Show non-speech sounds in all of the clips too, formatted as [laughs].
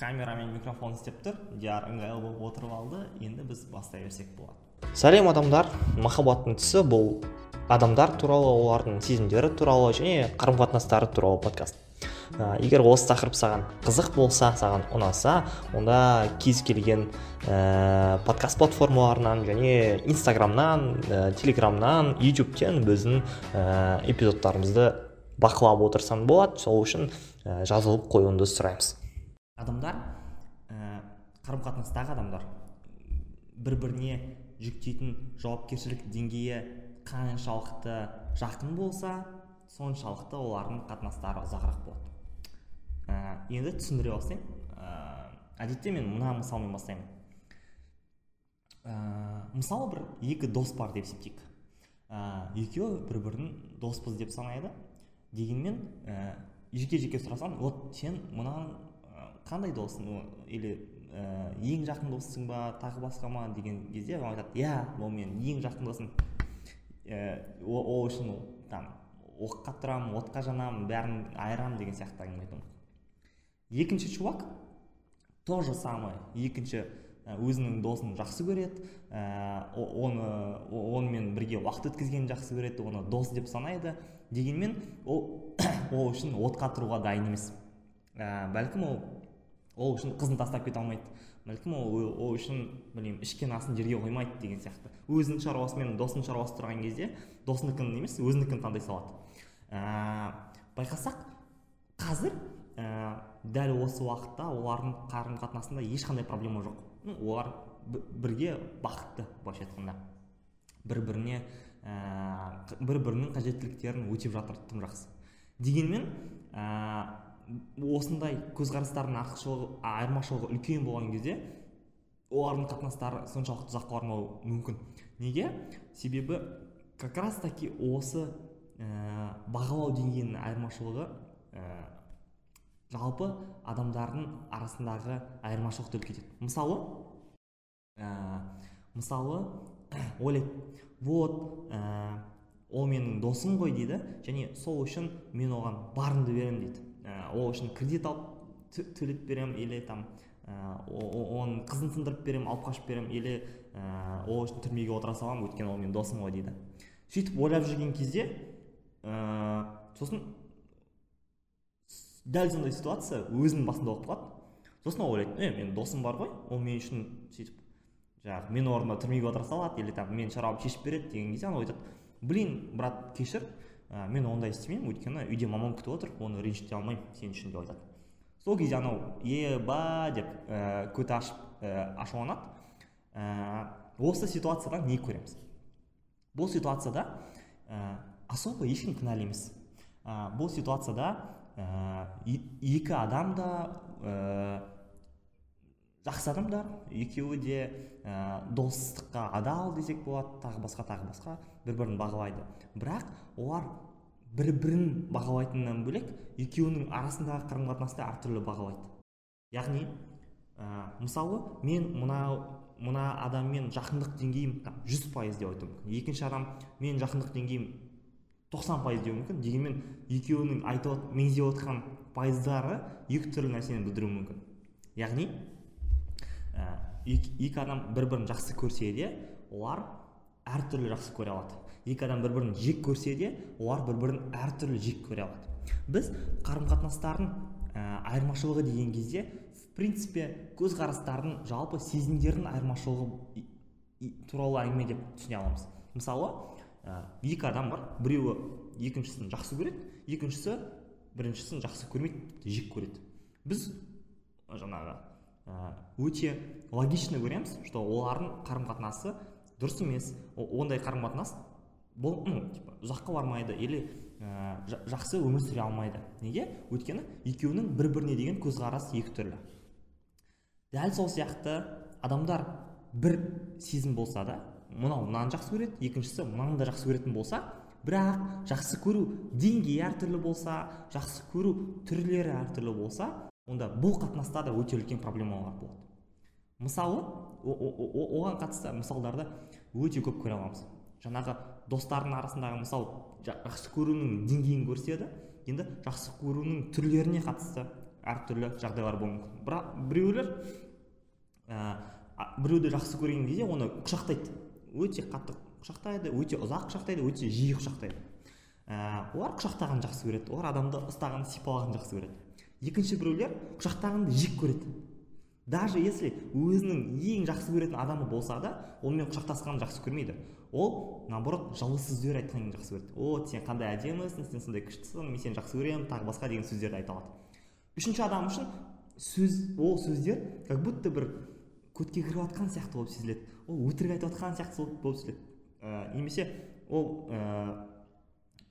камера мен микрофон істеп тұр. Диар ыңғайлы болып отырып алды. Енді біз бастай берсек болады. Сәлем адамдар. Махаббаттың түсі бұл адамдар туралы олардың сезімдері туралы және қарым қатынастары туралы подкаст. Ә, егер осы тақырып саған қызық болса саған ұнаса онда кез келген ә, подкаст платформаларынан және инстаграмнан ә, телеграмнан ютубтен біздің ә, эпизодтарымызды бақылап отырсаң болады. Сол үшін ә, жазылып қоюыңды сұраймыз. Адамдар ә, қарым қатынастағы адамдар бір біріне жүктейтін жауапкершілік деңгейі қаншалықты жақын болса соншалықты олардың қатынастары ұзағырақ болады. Ә, енді түсіндіре бастайын. Ә, әдетте мен мына мысалмен бастаймын. Ә, мысалы бір екі дос бар деп есептейік. Ә, екеуі бір бірін доспыз деп санайды. Дегенмен ә, жеке жеке сұрасам вот сен мынаған қандай досың или ә, ең жақын досың ба тағы басқа ма деген кезде маған айтады иә ол менің ең жақын досым ә, ол үшін там оққа тұрамын отқа жанамын бәрін айырамын деген сияқты әңгіме мүмкін екінші чувак то же самое. Екінші өзінің досын жақсы көреді. Ә, оны онымен бірге уақыт өткізгенді жақсы көреді оны дос деп санайды. Дегенмен ол [coughs] ол үшін отқа тұруға дайын емес. Ә, бәлкім ол ол үшін қызын тастап кете алмайды. Бәлкім ол ол үшін білмеймін ішкен асын жерге қоймайды деген сияқты. Өзінің шаруасымен досының шаруасы тұрған кезде досыныкін емес өзінікін таңдай салады. Ә, байқасақ қазір ә, дәл осы уақытта олардың қарым қатынасында ешқандай проблема жоқ. Олар бірге бақытты былайша айтқанда. Бір біріне ә, бір бірінің қажеттіліктерін өтеп жатыр тым жақсы. Дегенмен ә, осындай көзқарастардың артықшылығы айырмашылығы үлкен болған кезде олардың қатынастары соншалықты ұзаққа бармауы мүмкін. Неге? Себебі как раз таки осы ә, бағалау деңгейінің айырмашылығы ә, жалпы адамдардың арасындағы айырмашылықты үлкейтеді мысалы ә, мысалы [coughs] ойлайды вот ә, ол менің досым ғой дейді және сол үшін мен оған барымды беремін дейді. Ол үшін кредит алып төлеп беремін или там ә, оның қызын сындырып беремін алып қашып беремін или ә, ол үшін түрмеге отыра саламын өйткені ол менің досым ғой дейді. Сөйтіп ойлап жүрген кезде ә, сосын дәл сондай ситуация өзінің басында болып қалады. Сосын ол ойлайды е менің досым бар ғой ол мен үшін сөйтіп жаңағы мен орнына түрмеге отыра салады или там менің шаруамды шешіп береді деген кезде анау айтады. Блин брат кешір ә, мен ондай істемеймін өйткені үйде мамам күтіп отыр оны ренжіте алмаймын сен үшін деп айтады. Сол кезде анау еба деп ә, көті ашып ә, ашуланады. Ә, осы ситуациядан не көреміз? Бұл ситуацияда ә, особо ешкім кінәлі емес. Ә, бұл ситуацияда ә, екі адам да ә, жақсы адамдар. Екеуі де ә, достыққа адал десек болады тағы басқа тағы басқа. Бір бірін бағалайды. Бірақ олар бір бірін бағалайтынынан бөлек екеуінің арасындағы қарым қатынасты әртүрлі бағалайды. Яғни ә, мысалы мен мына мына адаммен жақындық деңгейім жүз пайыз деп айтуым мүмкін. Екінші адам мен жақындық деңгейім тоқсан пайыз деуі мүмкін. Дегенмен екеуінің айтып меңзеп отқан пайыздары екі түрлі нәрсені білдіруі мүмкін. Яғни ә, екі адам бір бірін жақсы көрсе де олар әртүрлі жақсы көре алады. Екі адам бір бірін жек көрсе де олар бір бірін әртүрлі жек көре алады. Біз қарым қатынастардың ә, айырмашылығы деген кезде в принципе көзқарастардың жалпы сезімдердің айырмашылығы туралы әңгіме деп түсіне аламыз. Мысалы ә, екі адам бар. Біреуі екіншісін жақсы көреді екіншісі біріншісін жақсы көрмейді жек көреді. Біз жаңағы өте логично көреміз что олардың қарым қатынасы дұрыс емес. Ондай қарым қатынас бұл ну типа ұзаққа бармайды или ә, жақсы өмір сүре алмайды. Неге? Өйткені екеуінің бір біріне деген көзқарасы екі түрлі. Дәл сол сияқты адамдар бір сезім болса да мынау мынаны жақсы көреді екіншісі мынаны да жақсы көретін болса бірақ жақсы көру деңгейі әртүрлі болса жақсы көру түрлері әртүрлі болса онда бұл қатынаста да өте үлкен проблемалар болады. Мысалы оған қатысты мысалдарды өте көп көре аламыз. Жаңағы достардың арасындағы мысал жақсы көруінің деңгейін көрсетеді. Енді жақсы көруінің түрлеріне қатысты әртүрлі жағдайлар болуы мүмкін. Бірақ біреулер ә, біреуді жақсы көрген кезде оны құшақтайды. Өте қатты құшақтайды өте ұзақ құшақтайды өте жиі құшақтайды. Ә, олар құшақтағанды жақсы көреді олар адамды ұстағанды сипалағанды жақсы көреді. Екінші біреулер құшақтағанды жек көреді. Даже если өзінің ең жақсы көретін адамы болса да онымен құшақтасқанды жақсы көрмейді. Ол наоборот жылы сөздер айтқанды жақсы көреді. О сен қандай әдемісің сен сондай күштісің мен сені жақсы көремін тағы басқа деген сөздерді айта алады. Үшінші адам үшін сөз ол сөздер как будто бір көтке кіріп жатқан сияқты болып сезіледі. Ол өтірік айтып жатқан сияқты болып сезіледі. Ә, немесе ол ә,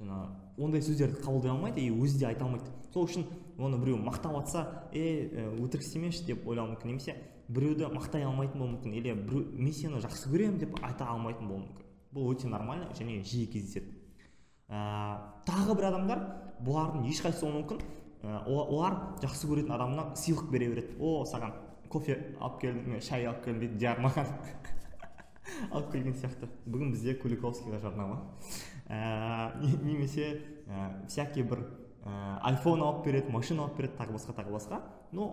жаңағы ондай сөздерді қабылдай алмайды и өзі де айта алмайды. Сол үшін оны біреу мақтап жатса е өтірік істемеші деп ойлауы мүмкін. Немесе біреуді мақтай алмайтын болуы мүмкін. Или біреу мен сені жақсы көремін деп айта алмайтын болуы мүмкін. Бұл өте нормально және жиі кездеседі. Ә, тағы бір адамдар бұлардың ешқайсысы болуы мүмкін. Ә, олар жақсы көретін адамына сыйлық бере береді. О саған кофе алып келдім шай алып келдім дейді жармаған [laughs] алып келген сияқты. Бүгін бізде куликовскийға жарнама. Немесе ә, всякий бір ә, айфон алып береді машина алып береді тағы басқа тағы басқа. Но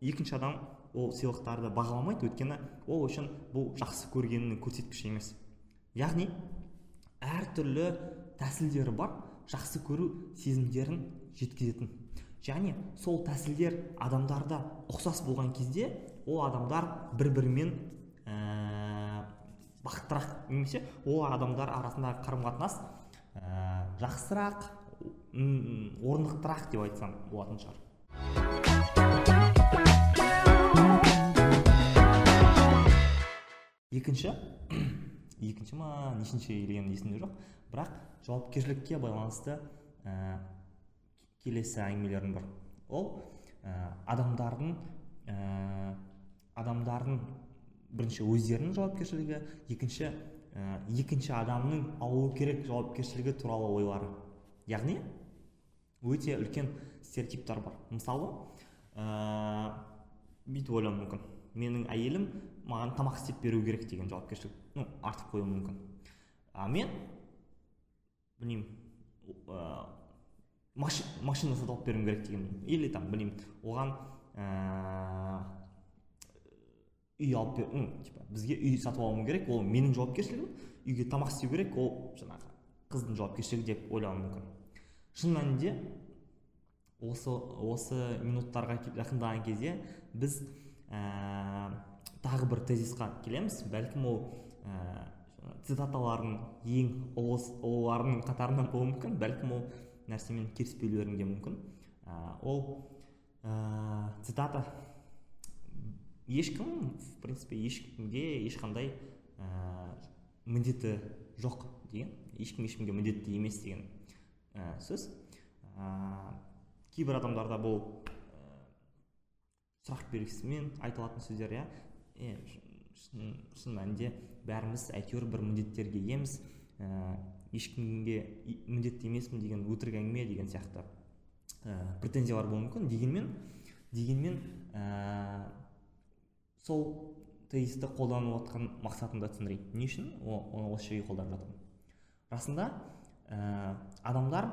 екінші адам ол сыйлықтарды бағаламайды өйткені ол үшін бұл жақсы көргенінің көрсеткіші емес. Яғни әртүрлі тәсілдері бар жақсы көру сезімдерін жеткізетін. Және сол тәсілдер адамдарда ұқсас болған кезде ол адамдар бір бірімен бақыттырақ немесе ол адамдар арасындағы қарым қатынас ә, жақсырақ орнықтырақ деп айтсам болатын шығар. Екінші [clears throat] екінші ма нешінші келгені есімде жоқ. Бірақ жауапкершілікке байланысты ә, келесі әңгімелерім бар ол ә, адамдардың ә, адамдардың бірінші өздерінің жауапкершілігі екінші ә, екінші адамның алуы керек жауапкершілігі туралы ойлары. Яғни өте үлкен стереотиптер бар. Мысалы ә, бүйтіп ойлауы мүмкін. Менің әйелім маған тамақ істеп беру керек деген жауапкершілік ну артып қоюы мүмкін. А мен білмеймін ә, машина сатып алып беруім керек деген или там білмеймін оған үй алып бер ну типа бізге үй сатып алуым керек ол менің жауапкершілігім үйге тамақ істеу керек ол жаңағы қыздың жауапкершілігі деп ойлауым мүмкін. Шын мәнінде осы осы минуттарға жақындаған кезде біз ә, тағы бір тезисқа келеміз. Бәлкім ол ә, цитаталардың ең ұлыларының қатарынан болуы мүмкін бәлкім ол нәрсемен келіспеулерің де мүмкін. Ә, ол ә, цитата. Ешкім в принципе ешкімге ешқандай ә, міндеті жоқ деген ешкім ешкімге міндетті емес деген ә, сөз. Ә, кейбір адамдарда бұл сұрақ белгісімен айтылатын сөздер иә. Шын мәнінде бәріміз әйтеуір бір міндеттерге иеміз ә, ешкімге міндетті емеспін деген өтірік әңгіме деген сияқты ә, претензиялар болуы мүмкін. Дегенмен дегенмен ә, сол тезисті қолданып жатқан мақсатымды түсіндірейін. Не үшін? Оны осы жерге қолданып жатырмын. Расында ә, адамдар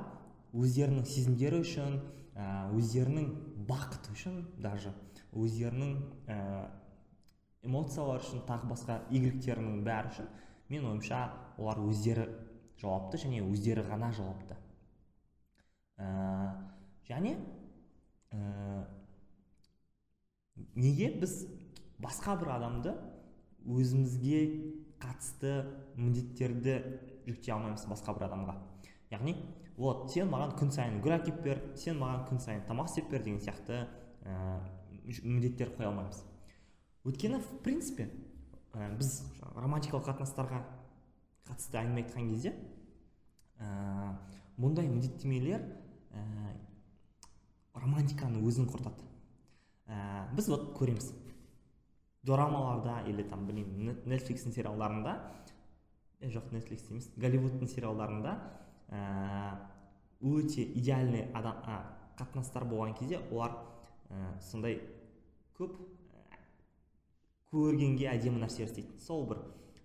өздерінің сезімдері үшін ә, өздерінің бақыты үшін даже өздерінің ә, эмоциялары үшін тағы басқа игіліктерінің бәрі үшін мен ойымша олар өздері жауапты және өздері ғана жауапты. Ә, және ә, неге біз басқа бір адамды өзімізге қатысты міндеттерді жүктей алмаймыз басқа бір адамға. Яғни вот сен маған күн сайын гүл әкеліп бер сен маған күн сайын тамақ істеп бер деген сияқты ә, міндеттер қоя алмаймыз. Өйткені в принципе ә, біз романтикалық қатынастарға қатысты әңгіме айтқан кезде ә, мұндай міндеттемелер ә, романтиканы өзін құртады. Ә, біз вот көреміз. Дорамаларда или там білмеймін нетфликстің сериалдарында е жоқ нетфликс емес голливудтың сериалдарында ә, өте идеальный адам ә, қатынастар болған кезде олар ә, сондай көп көргенге әдемі нәрсе істейді сол бір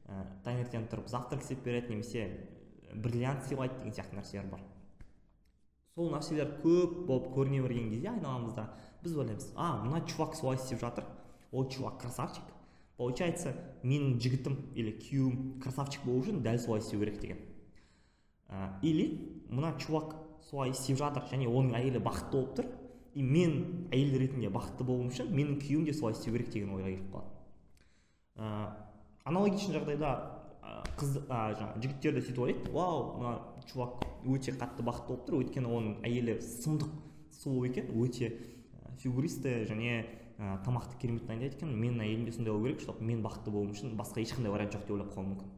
ә, таңертең тұрып завтрак істеп береді немесе бриллиант сыйлайды деген сияқты нәрселер бар. Сол нәрселер көп болып көріне берген кезде айналамызда біз ойлаймыз а мына чувак солай істеп жатыр. Ол чувак красавчик. Получается менің жігітім или күйеуім красавчик болу үшін дәл солай істеу керек деген. Ә, или мына чувак солай істеп жатыр және оның әйелі бақытты болып тұр. И мен әйел ретінде бақытты болуым үшін менің күйеуім де солай істеу керек деген ойға келіп қалады. Ә, аналогичный жағдайда қыз ә, жаңағы жігіттер де сөйтіп ойлайды. Вау мына чувак өте қатты бақытты болып тұр. Өйткені оның әйелі сұмдық сұлу екен өте фигуристі және ә, тамақты керемет дайындайды екен менің әйелім де сондай болу керек чтобы мен бақытты болуым үшін басқа ешқандай вариант жоқ деп ойлап қалуы мүмкін.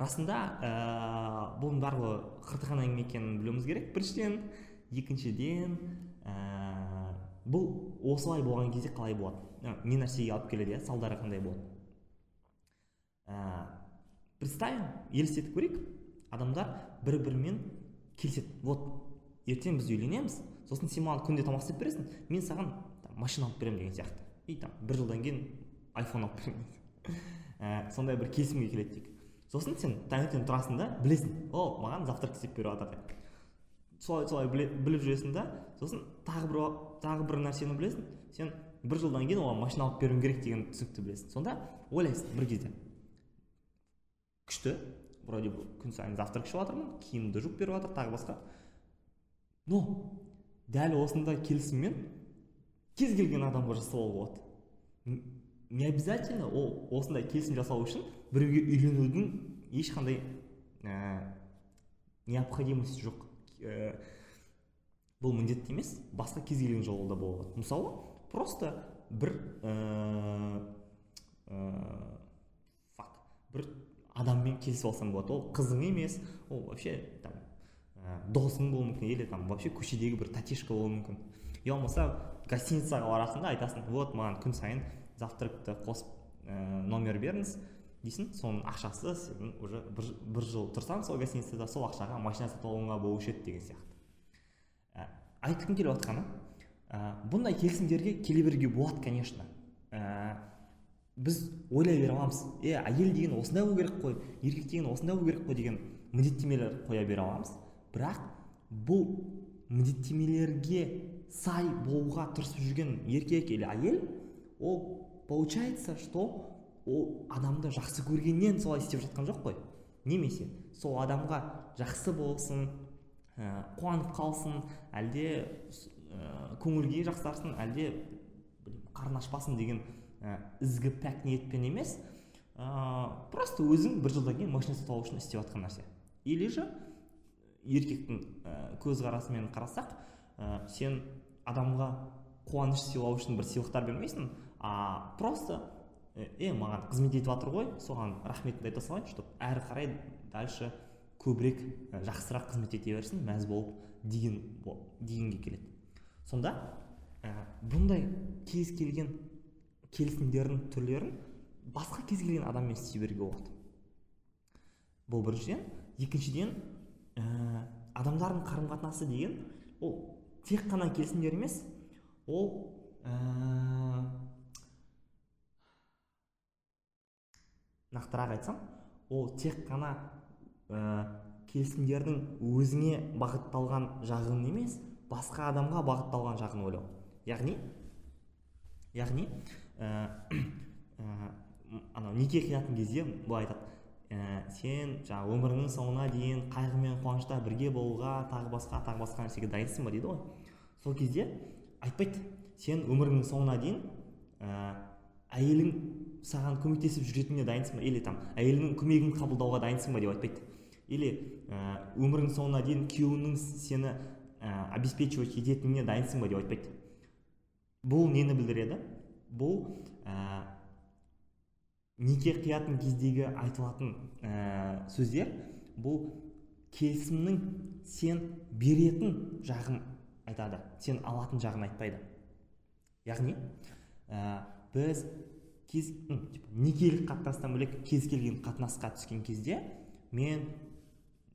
Расында ә, бұның барлығы қыртыған әңгіме екенін білуіміз керек. Біріншіден екіншіден ә, бұл осылай болған кезде қалай болады ә, не нәрсеге алып келеді иә? Салдары қандай болады ә, представим елестетіп көрейік. Адамдар бір бірімен келіседі. Вот ертең біз үйленеміз сосын сен маған күнде тамақ істеп бересің мен саған машина алып беремін деген сияқты. И там бір жылдан кейін айфон алып беремін ә, сондай бір келісімге келеді дейік. Сосын сен таңертең тұрасың да білесің. О маған завтрак істеп беріп жатыр деп. Солай солай біліп жүресің да сосын тағы бір тағы бір нәрсені білесің. Сен бір жылдан кейін оған машина алып беруім керек деген түсінікті білесің. Сонда ойлайсың бір кезде. Күшті. Вроде бы күн сайын завтрак ішіп жатырмын киімімді жуып беріп жатыр тағы басқа. Но дәл осындай келісіммен кез келген адамға жасауға болады. Не обязательно ол осындай келісім жасау үшін біреуге үйленудің ешқандай ә, необходимости жоқ ә, бұл міндетті емес. Басқа кез келген жолда бола алады мысалы просто бір ә, ә, бір адаммен келісіп алсаң болады. Ол қызың емес ол вообще там ә, досың болуы мүмкін или там вообще көшедегі бір тәтешка болуы мүмкін. Я болмаса гостиницаға барасың да айтасың вот маған күн сайын завтракты қосып ә, номер беріңіз дейсің. Соның ақшасы сен уже бір, бір жыл тұрсаң сол гостиницада сол ақшаға машина сатып алуыңа болушы еді деген сияқты. Ә, айтқым келіп жатқаны ә, бұндай келісімдерге келе беруге болады конечно. Ә, біз ойлай бере аламыз. Е әйел деген осындай болу керек қой еркек деген осындай болу керек қой деген міндеттемелер қоя бере аламыз. Бірақ бұл міндеттемелерге сай болуға тырысып жүрген еркек или әйел ол получается что ол адамды жақсы көргеннен солай істеп жатқан жоқ қой. Немесе сол адамға жақсы болсын ә, қуанып қалсын әлде ә, көңілге жақсарсын әлде қарын ашпасын деген ә, ізгі пәк ниетпен емес ә, просто өзің бір жылдан кейін машина сатып алу үшін істеп жатқан нәрсе. Или же еркектің ә, көзқарасымен қарасақ ә, сен адамға қуаныш сыйлау үшін бір сыйлықтар бермейсің а просто е маған қызмет етіп жатыр ғой соған рахметімді айта салайын чтобы әрі қарай дальше көбірек жақсырақ қызмет ете берсін мәз болып деген дегенге келеді. Сонда ә, бұндай кез келген келісімдердің түрлерін басқа кез келген адаммен істей беруге болады. Бұл біріншіден. Екіншіден ә, адамдардың қарым қатынасы деген ол тек қана келісімдер емес ол ә, нақтырақ айтсам ол тек қана ә, келісімдердің өзіңе бағытталған жағын емес басқа адамға бағытталған жағын ойлау. Яғни яғни ә, [coughs] ә, анау неке қиятын кезде былай айтады. Ә, сен жаңағы өміріңнің соңына дейін қайғы мен қуанышта бірге болуға тағы басқа тағы басқа нәрсеге дайынсың ба дейді ғой. Сол кезде айтпайды. Сен өміріңнің соңына дейін ә, әйелің саған көмектесіп жүретініне дайынсың ба? Или там әйеліңнің көмегін қабылдауға дайынсың ба деп айтпайды. Или ә, өміріңнің соңына дейін күйеуіңнің сені ә, обеспечивать ететініне дайынсың ба деп айтпайды. Бұл нені білдіреді? Бұл ә, неке қиятын кездегі айтылатын ә, сөздер бұл келісімнің сен беретін жағын айтады сен алатын жағын айтпайды. Яғни ә, біз кез некелік қатынастан бөлек кез келген қатынасқа түскен кезде мен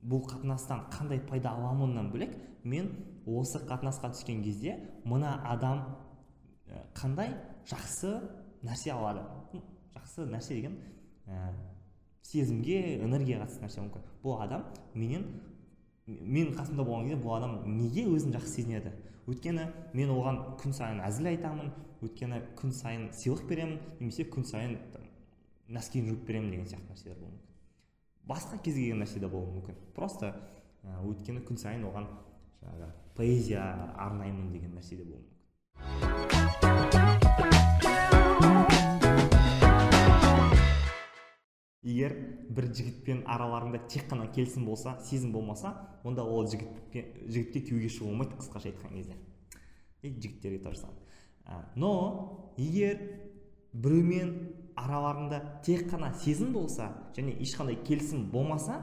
бұл қатынастан қандай пайда аламыннан бөлек мен осы қатынасқа түскен кезде мына адам қандай жақсы нәрсе алады. Жақсы нәрсе деген ә, сезімге энергияға қатысты нәрсе мүмкін. Бұл адам менен менің қасымда болған кезде бұл адам неге өзін жақсы сезінеді? Өйткені мен оған күн сайын әзіл айтамын өйткені күн сайын сыйлық беремін немесе күн сайын носкиін жуып беремін деген сияқты нәрселер болуы мүмкін. Басқа кез келген нәрсе де болуы мүмкін. Просто өйткені күн сайын оған жаңағы поэзия арнаймын деген нәрсе де болуы мүмкін. Егер бір жігітпен араларында тек қана келісім болса сезім болмаса онда ол жігітке жігітке күйеуге шығуға болмайды қысқаша айтқан кезде. И жігіттерге то же самое но егер біреумен араларында тек қана сезім болса және ешқандай келісім болмаса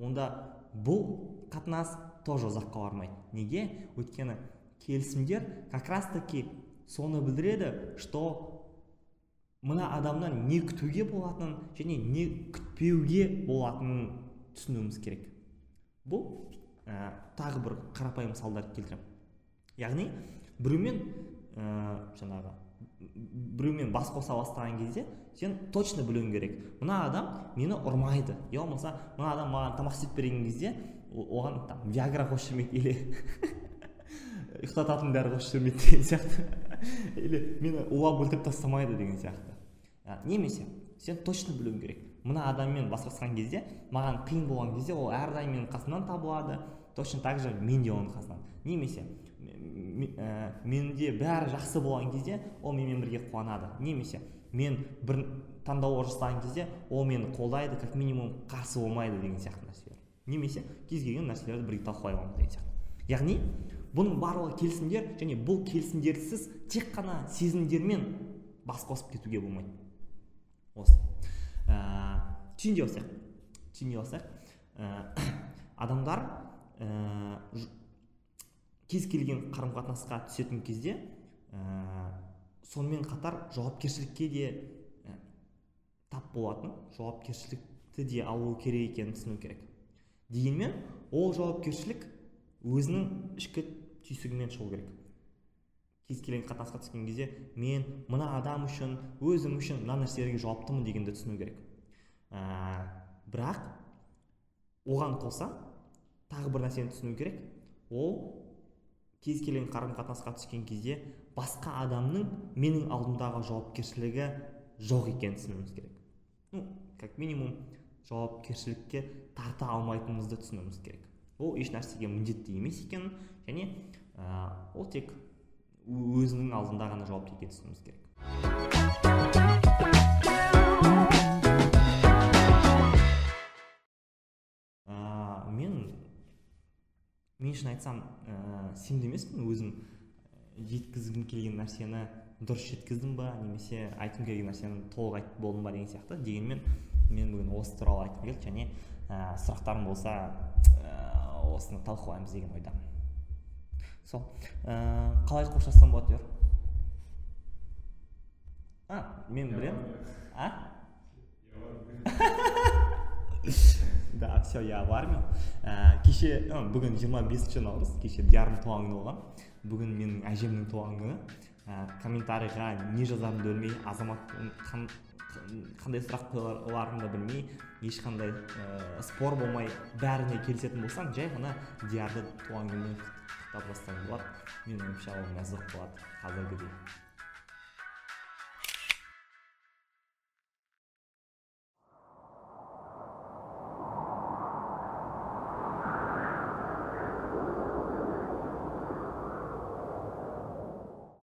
онда бұл қатынас тоже ұзаққа бармайды. Неге? Өйткені келісімдер как раз таки соны білдіреді что мына адамнан не күтуге болатынын және не күтпеуге болатынын түсінуіміз керек. Бұл ә, тағы бір қарапайым мысалдар келтіремін яғни біреумен ә, жаңағы біреумен бас қоса бастаған кезде сен точно білуің керек. Мына адам мені ұрмайды. Я болмаса мына адам маған тамақ істеп берген кезде оған там виагра қосып жібермейді или [laughs] ұйықтататын дәрі қосып жібермейді деген сияқты. Или мені улап өлтіріп тастамайды деген сияқты. Немесе сен точно білуің керек. Мына адаммен басқасқан кезде маған қиын болған кезде ол әрдайым менің қасымнан табылады. Точно так же мен де оның қасынан. Немесе менде бәрі жақсы болған кезде ол менімен бірге қуанады. Немесе мен бір таңдау жасаған кезде ол мені қолдайды как минимум қарсы болмайды деген сияқты нәрселер. Немесе кез келген нәрселерді бірге талқылай аламыз деген сияқты. Яғни бұның барлығы келісімдер және бұл келісімдерсіз тек қана сезімдермен бас қосып кетуге болмайды. Осы. Ә, түйіндей алсақ ә, [coughs] адамдар ә, кез келген қарым қатынасқа түсетін кезде ә, сонымен қатар жауапкершілікке де ә, тап болатын жауапкершілікті де алу керек екенін түсіну керек. Дегенмен ол жауапкершілік өзінің ішкі түйсігімен шығу керек. Кез келген қатынасқа түскен кезде мен мына адам үшін өзім үшін мына нәрселерге жауаптымын дегенді түсіну керек. Ә, бірақ оған қоса тағы бір нәрсені түсіну керек. Ол кез келген қарым қатынасқа түскен кезде басқа адамның менің алдымдағы жауапкершілігі жоқ екенін түсінуіміз керек. Ну как минимум жауапкершілікке тарта алмайтынымызды түсінуіміз керек. Ол еш нәрсеге міндетті емес екенін және ә, ол тек өзінің алдында ғана жауапты екенін түсінуіміз керек. Ә, мен мен шын айтсам ә, сенімді емеспін. Өзім жеткізгім келген нәрсені дұрыс жеткіздім ба немесе айтқым келген нәрсені толық айтып болдым ба деген сияқты. Дегенмен мен бүгін осы туралы айтқым келді және ә, сұрақтарың болса ә, осыны талқылаймыз деген ойдамын. Сол ә, қалай қоштассам болады дияр а мен білемін. А? [laughs] Да все я в армию. Ә, кеше бүгін 25 бесінші наурыз кеше диярдың туған күні болған. Бүгін менің әжемнің туған күні. Ә, комментарийға не жазарымды білмей азамат кандай сурак қоя ларыңды білмей ешқандай ыыы спор болмай баарына келісетін болсаң жай гана диарды туған күнімен куттап жассаң болот менин оюмча ал маық болот қазіргідей.